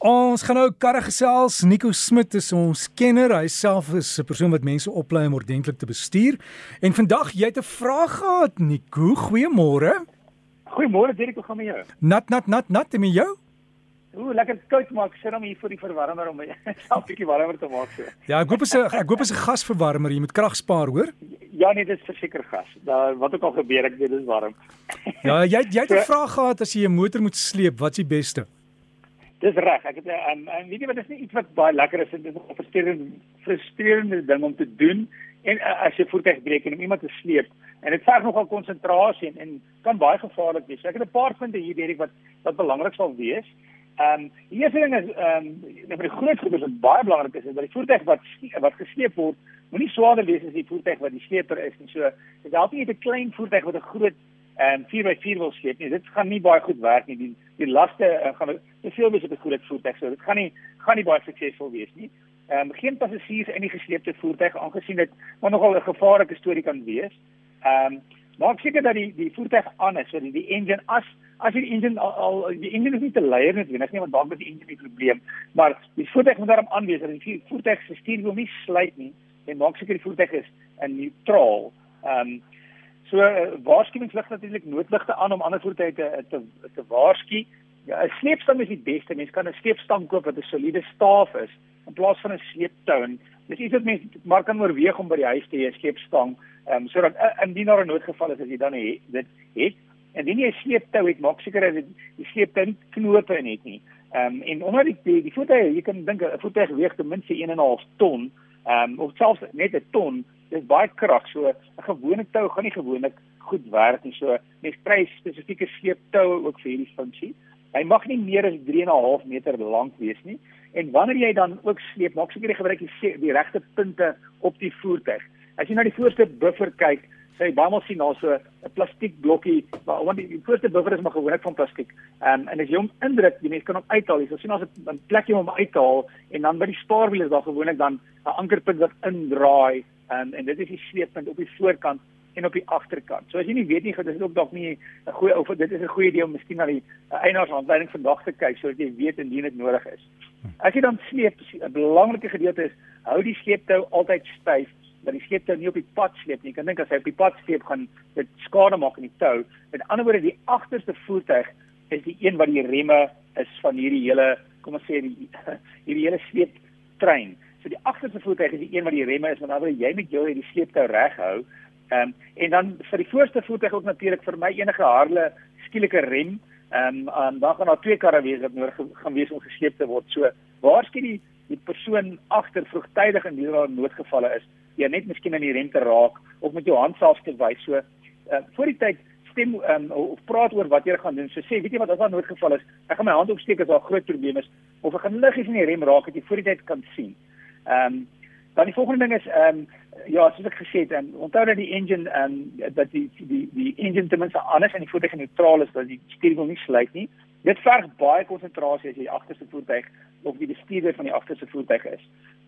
Ons gaan nou karre gesels. Nico Smit is ons kenner. Hy self is 'n persoon wat mense oplei om ordentlik te bestuur. En vandag jy het 'n vraag gehad, Nico. Goeiemôre. Goeiemôre, Dirk, hoe gaan dit met jou? Nat nat nat nat met jou? Ooh, lekker koud maak. Sit hom hier vir die verwarmer om myself 'n bietjie warmer te maak so. Ja, ek hoop is 'n ek hoop is 'n gasverwarmer. Jy moet krag spaar, hoor? Ja, nee, dit is verseker gas. Daar wat ook al gebeur, ek weet dit is warm. Ja, jy jy het 'n vraag gehad as jy 'n motor moet sleep, wat's die beste? Dis reg. Ek het um, um, weet jy wat is nie iets wat baie lekker is. Dit is 'n frustrerende frustrerende ding om te doen en uh, as jy voertuig breek en om iemand te sleep en dit verg nogal konsentrasie en, en kan baie gevaarlik wees. Ek het 'n paar punte hier Derek wat wat belangrik sal wees. Ehm um, die eerste ding is ehm um, vir die groot goeder wat baie belangrik is, is dat die voertuig wat wat gesleep word, moenie swaarder wees as die voertuig wat die sleper is nie. So, dit help nie 'n klein voertuig wat 'n groot ehm um, 4x4 wil sleep nie. Dit gaan nie baie goed werk nie. Die die laste uh, gaan te veel wees op 'n groot voertuig. So, dit gaan nie gaan nie baie suksesvol wees nie. Ehm um, geen passasiers in die gesleepte voertuig aangesien dit maar nogal 'n gevaarlike storie kan wees. Ehm um, maak seker dat die die voertuig aan is, so die, die engine as as die engine al, al die engine is nie te leier net wees nie want dalk met die engine 'n probleem, maar die voertuig moet daarom aan wees dat die voertuig se stuur wil nie sluit nie en maak seker die voertuig is in neutraal. Ehm um, so uh, waarskuwingslig natuurlik noodligte aan om ander voertuie te te, te waarsku. Ja, 'n sleepstang is die beste. Mens kan 'n sleepstang koop wat 'n soliede staaf is in plaas van 'n sleeptou. Dis iets wat mense maar kan oorweeg om by die huis te hê 'n sleepstang, ehm um, sodat indien daar 'n noodgeval is as jy dan he, dit het en indien jy 'n sleeptou het, maak seker dat die sleeptou nie knope in het nie. Ehm um, en omdat die die, die voertuig, jy kan dink 'n voertuig weeg ten minste 1.5 ton, ehm um, of selfs net 'n ton, dis baie krag. So 'n gewone tou gaan nie gewoonlik goed werk nie. So mens kry spesifieke sleeptoue ook vir hierdie funksie. Hy mag nie meer as 3.5 meter lank wees nie. En wanneer jy dan ook sleep, maak seker jy gebruik die, die regte punte op die voertuig. As jy na die voorste buffer kyk, sê jy baie maal sien daar so 'n plastiek blokkie, maar want die, die voorste buffer is maar gewoonlik van plastiek. Um, en as jy hom indruk, die mens kan hom uithaal. Jy sal sien daar's 'n plekjie om hom uit te haal en dan by die spaarwiel is daar gewoonlik dan 'n ankerpunt wat indraai um, en dit is die sleeppunt op die voorkant en op die agterkant. So as jy nie weet nie, dit is ook dalk nie 'n goeie ou dit is 'n goeie idee om miskien na die uh, eienaarshandleiding vandag te kyk sodat jy weet indien dit nodig is. As jy dan sleep, 'n belangrike gedeelte is hou die sleeptou altyd styf dat die sleeptou nie op die pad sleep nie. Jy kan dink as hy op die pad sleep gaan dit skade maak aan die tou. Met ander woorde, die agterste voertuig is die een wat die remme is van hierdie hele, kom ons sê die hierdie hele sleeptrein. So die agterste voertuig is die een wat die remme is, want dan wil jy met jou die sleeptou reg hou. Ehm um, en dan vir die voorste voertuig ook natuurlik vir my enige harde skielike rem. Ehm um, um, dan gaan daar twee karre wees wat nodig gaan wees om gesleep te word. So waarskynlik die die persoon agter vroegtydig in hierdie noodgevalle is, jy net miskien aan die rem te raak of met jou hand self te wys. So uh, voor die tyd stem um, of praat oor wat jy gaan doen. So sê, weet jy wat as daar noodgeval is, ek gaan my hand opsteek as daar groot probleem is of ek gaan liggies in die rem raak dat jy voor die tyd kan sien. Ehm um, dan die volgende ding is ehm um, ja, soos ek gesê het, um, onthou dat die engine ehm um, dat die die die engine ten minste anders en die voertuig neutraal is dat die stuurwiel nie sluit nie. Dit verg baie konsentrasie as jy agterste voertuig of die bestuurder van die agterste voertuig is.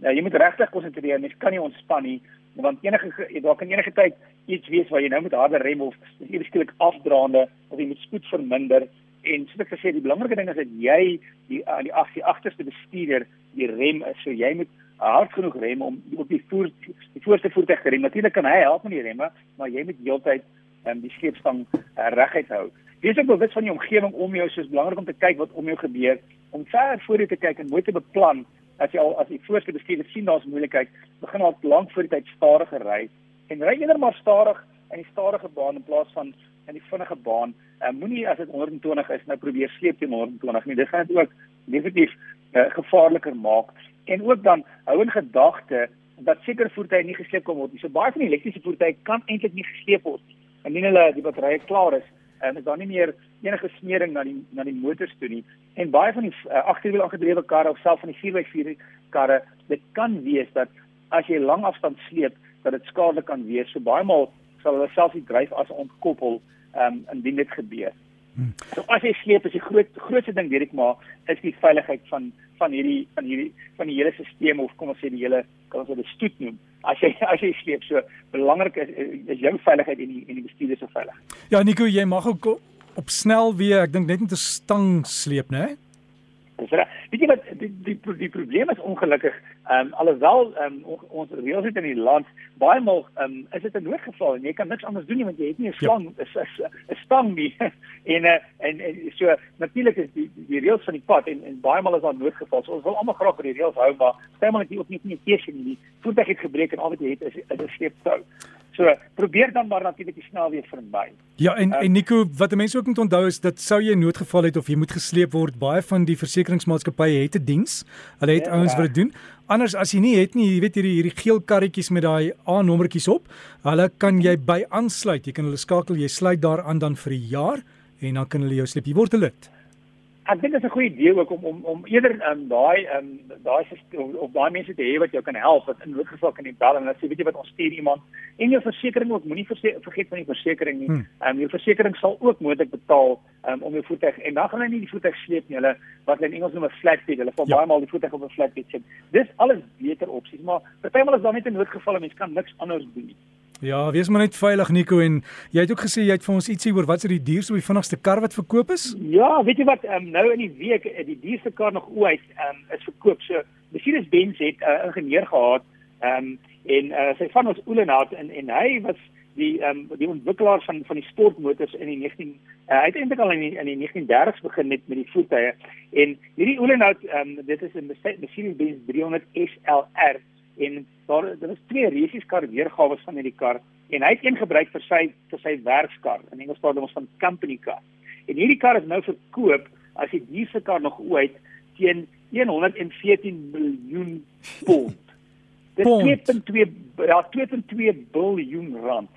Nou jy moet regtig konsentreer, mens kan nie ontspan nie want enige daar kan enige tyd iets wees waar jy nou moet harder rem of eers skielik afdraande of jy moet spoed verminder en soos ek gesê die belangrike ding is dat jy die aan die, die agterste bestuurder die rem is so jy moet hard genoeg rem om op die voer die voorste voertuig te rem. Natuurlik kan hy help met die remme, maar jy moet heeltyd um, die sleepstang uh, reguit hou. Wees ook bewus van die omgewing om jou, soos belangrik om te kyk wat om jou gebeur, om ver voor jou te kyk en mooi te beplan as jy al as die voorste bestuurder sien daar's moeilikheid, begin al lank voor die tyd stadiger ry en ry eerder maar stadig in die stadige baan in plaas van in die vinnige baan. Uh, Moenie as dit 120 is nou probeer sleep teen 120 nie. Dit gaan dit ook definitief uh, gevaarliker maak en ook dan hou in gedagte dat seker voertuie nie gesleep kan word nie. So baie van die elektriese voertuie kan eintlik nie gesleep word nie. Indien hulle die batterye klaar is, en is daar nie meer enige smering na die na die motors toe nie. En baie van die uh, agterwiel aangedrewe karre of selfs van die 4x4 karre, dit kan wees dat as jy lang afstand sleep, dat dit skadelik kan wees. So baie maal sal hulle self die dryf as ontkoppel um, indien dit gebeur. Hmm. So as jy sleep is die groot grootste ding weet ek maar is die veiligheid van van hierdie van hierdie van die hele stelsel of kom ons sê die hele kan ons dit stoet noem. As jy as jy sleep so belangrik is is jou veiligheid en die en die bestuurder se veiligheid. Ja Nico, jy mag ook op snel weer, ek dink net met 'n stang sleep, né? Dis reg. Weet jy wat die die die probleem is ongelukkig, ehm um, alhoewel ehm um, ons reëls het in die land baie maal ehm um, is dit 'n noodgeval en jy kan niks anders doen nie want jy het nie 'n slang ja. is 'n stang nie. en, uh, en en so natuurlik is die die reëls van die pad en en baie maal is daar noodgeval. So ons wil almal graag by die reëls hou maar stem maar net ook nie nie keuse nie. Voertuig het gebreek en al wat jy het is 'n sleeptou. So probeer dan maar natuurlik die snelweg vermy. Ja en um, en Nico, wat mense ook moet onthou is dat sou jy noodgeval het of jy moet gesleep word, baie van die versekeringsmaatskappye het 'n diens. Hulle het ja, ouens wat dit doen. Anders as jy nie het nie, jy weet hierdie hierdie geel karretjies met daai A-nommertjies op, hulle kan jy by aansluit. Jy kan hulle skakel, jy sluit daar aan dan vir 'n jaar en dan kan hulle jou sleep. Jy word 'n lid ek dink dit is 'n goeie idee ook om om om eerder um, daai um, daai of daai mense te hê wat jou kan help wat in noodgeval kan bel en dan sê weet jy wat ons stuur iemand en jou versekerings ook moenie vergeet van die versekerings nie. Hmm. Ehm um, jou versekerings sal ook moontlik betaal um, om jou voertuig en dan gaan hulle nie die voertuig sleep nie. Hulle wat hulle in Engels noem 'n flatbed. Hulle val ja. baie maal die voertuig op 'n flatbed sit. Dis alles beter opsies, maar partymal is daar net 'n noodgeval en mens kan niks anders doen nie. Ja, wees maar net veilig Nico en jy het ook gesê jy het vir ons ietsie oor wat is die duurste of die vinnigste kar wat verkoop is? Ja, weet jy wat, um, nou in die week eh, die duurste kar nog ooit um, is verkoop. So Mercedes-Benz het 'n uh, ingenieur gehad um, en uh, sy van ons Oelenhout en en hy was die um, die ontwikkelaar van van die sportmotors in die 19 uh, eintlik al in die, in die 1930s begin met met die voertuie en hierdie Oelenhout um, dit is 'n Mercedes-Benz 300 SLR en daar daar was twee resies kar weergawe van hierdie kar en hy het een gebruik vir sy vir sy werkskar in Engels praat ons van company car. En hierdie kar is nou verkoop as die duurste kar nog ooit teen 114 miljoen pond. Dit is 2.2 ja 2.2 biljoen rand.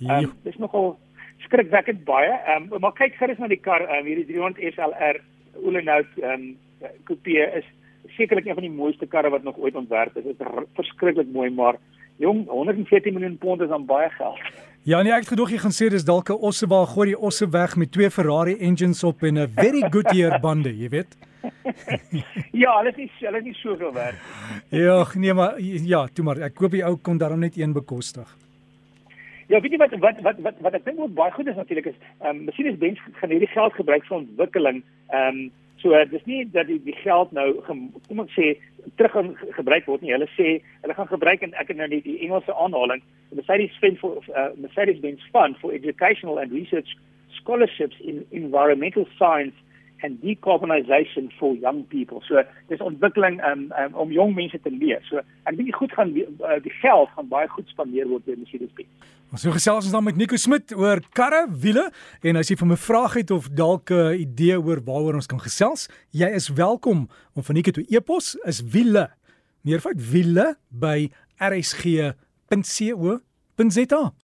Um, dis nogal skrikwekkend baie. Ehm um, maar kyk gerus na die kar, um, hierdie 300 SLR Olenhout ehm um, coupe is sekerlik een van die mooiste karre wat nog ooit ontwerp is. Dit is verskriklik mooi, maar jong, 114 miljoen pond is dan baie geld. Ja, nee, ek het gedoog jy gaan sê dis dalk 'n osse waar gooi die osse weg met twee Ferrari engines op en 'n very good year bande, jy weet. ja, alles is alles is soveel werd. Ja, nee, maar ja, toe maar ek koop die ou kon daarom net een bekostig. Ja, weet jy wat wat wat wat wat ek dink ook baie goed is natuurlik is, ehm um, Mercedes-Benz gaan hierdie geld gebruik vir ontwikkeling. Ehm um, So dis nie dat die, die geld nou kom ek sê terug gaan gebruik word nie. Hulle sê hulle gaan gebruik en ek het nou die, die Engelse aanhaling. Mercedes Fund for uh, Mercedes Benz Fund for Educational and Research Scholarships in Environmental Science and Decarbonisation for Young People. So dis ontwikkeling um, um, om jong mense te leer. So ek dink die goed gaan uh, die geld gaan baie goed spandeer word deur Mercedes Benz. Ons so gesels ons dan met Nico Smit oor karre, wiele en as jy vir my vraag het of dalk 'n uh, idee oor waaroor ons kan gesels, jy is welkom om van Nico toe e-pos is wiele. Meervoud wiele by rsg.co.za.